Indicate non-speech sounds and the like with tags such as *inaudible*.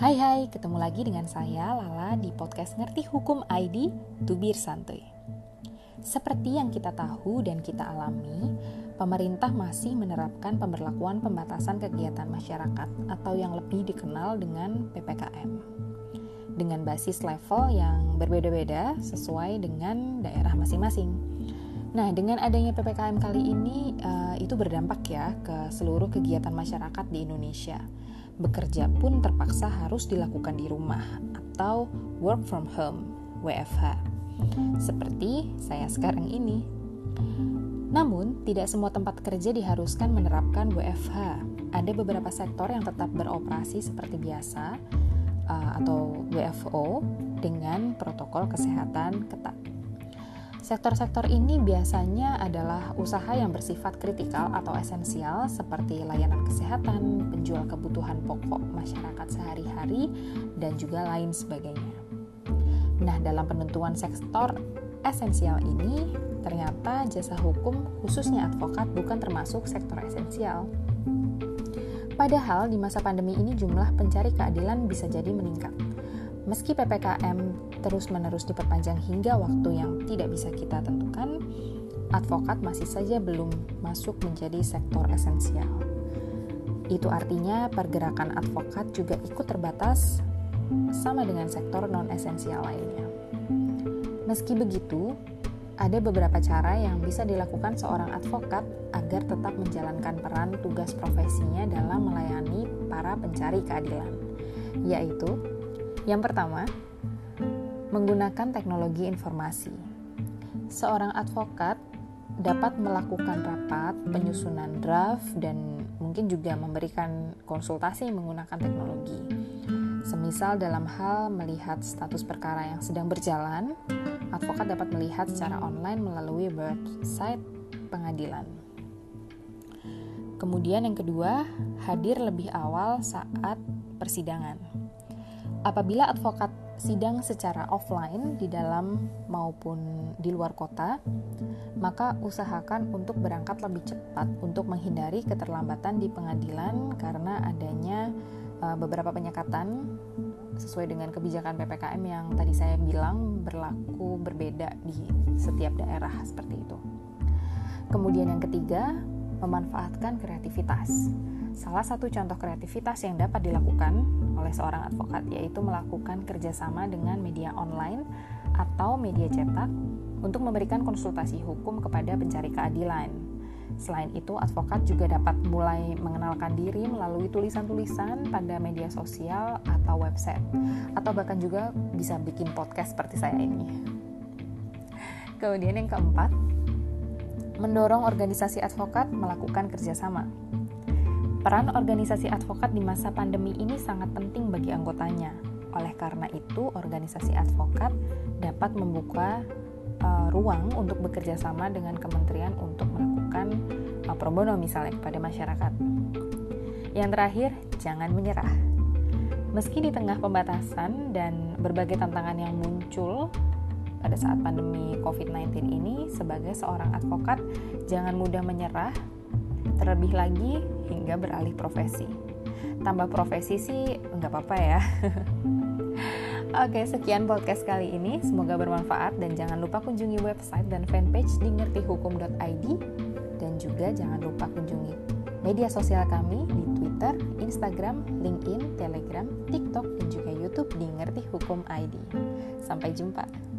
Hai hai, ketemu lagi dengan saya Lala di podcast Ngerti Hukum ID Tubir Santuy. Seperti yang kita tahu dan kita alami, pemerintah masih menerapkan pemberlakuan pembatasan kegiatan masyarakat atau yang lebih dikenal dengan PPKM. Dengan basis level yang berbeda-beda sesuai dengan daerah masing-masing. Nah, dengan adanya PPKM kali ini, uh, itu berdampak ya ke seluruh kegiatan masyarakat di Indonesia. Bekerja pun terpaksa harus dilakukan di rumah atau work from home (WFH), seperti saya sekarang ini. Namun, tidak semua tempat kerja diharuskan menerapkan WFH. Ada beberapa sektor yang tetap beroperasi seperti biasa uh, atau WFO dengan protokol kesehatan ketat. Sektor-sektor ini biasanya adalah usaha yang bersifat kritikal atau esensial seperti layanan kesehatan, penjual kebutuhan pokok masyarakat sehari-hari, dan juga lain sebagainya. Nah, dalam penentuan sektor esensial ini, ternyata jasa hukum khususnya advokat bukan termasuk sektor esensial. Padahal di masa pandemi ini jumlah pencari keadilan bisa jadi meningkat. Meski PPKM terus-menerus diperpanjang hingga waktu yang tidak bisa kita tentukan, advokat masih saja belum masuk menjadi sektor esensial. Itu artinya pergerakan advokat juga ikut terbatas sama dengan sektor non-esensial lainnya. Meski begitu, ada beberapa cara yang bisa dilakukan seorang advokat agar tetap menjalankan peran tugas profesinya dalam melayani para pencari keadilan, yaitu yang pertama, menggunakan teknologi informasi. Seorang advokat dapat melakukan rapat, penyusunan draft, dan mungkin juga memberikan konsultasi menggunakan teknologi. Semisal dalam hal melihat status perkara yang sedang berjalan, advokat dapat melihat secara online melalui website pengadilan. Kemudian yang kedua, hadir lebih awal saat persidangan. Apabila advokat sidang secara offline di dalam maupun di luar kota, maka usahakan untuk berangkat lebih cepat untuk menghindari keterlambatan di pengadilan karena adanya uh, beberapa penyekatan sesuai dengan kebijakan PPKM yang tadi saya bilang berlaku berbeda di setiap daerah seperti itu. Kemudian yang ketiga, memanfaatkan kreativitas. Salah satu contoh kreativitas yang dapat dilakukan oleh seorang advokat yaitu melakukan kerjasama dengan media online atau media cetak untuk memberikan konsultasi hukum kepada pencari keadilan. Selain itu, advokat juga dapat mulai mengenalkan diri melalui tulisan-tulisan pada media sosial atau website, atau bahkan juga bisa bikin podcast seperti saya ini. Kemudian yang keempat, mendorong organisasi advokat melakukan kerjasama. Peran organisasi advokat di masa pandemi ini sangat penting bagi anggotanya. Oleh karena itu, organisasi advokat dapat membuka uh, ruang untuk bekerja sama dengan kementerian untuk melakukan uh, pro bono misalnya kepada masyarakat. Yang terakhir, jangan menyerah. Meski di tengah pembatasan dan berbagai tantangan yang muncul pada saat pandemi COVID-19 ini, sebagai seorang advokat, jangan mudah menyerah terlebih lagi hingga beralih profesi. Tambah profesi sih nggak apa-apa ya. *laughs* Oke, sekian podcast kali ini. Semoga bermanfaat dan jangan lupa kunjungi website dan fanpage di ngertihukum.id dan juga jangan lupa kunjungi media sosial kami di Twitter, Instagram, LinkedIn, Telegram, TikTok, dan juga YouTube di Ngerti Hukum ID. Sampai jumpa.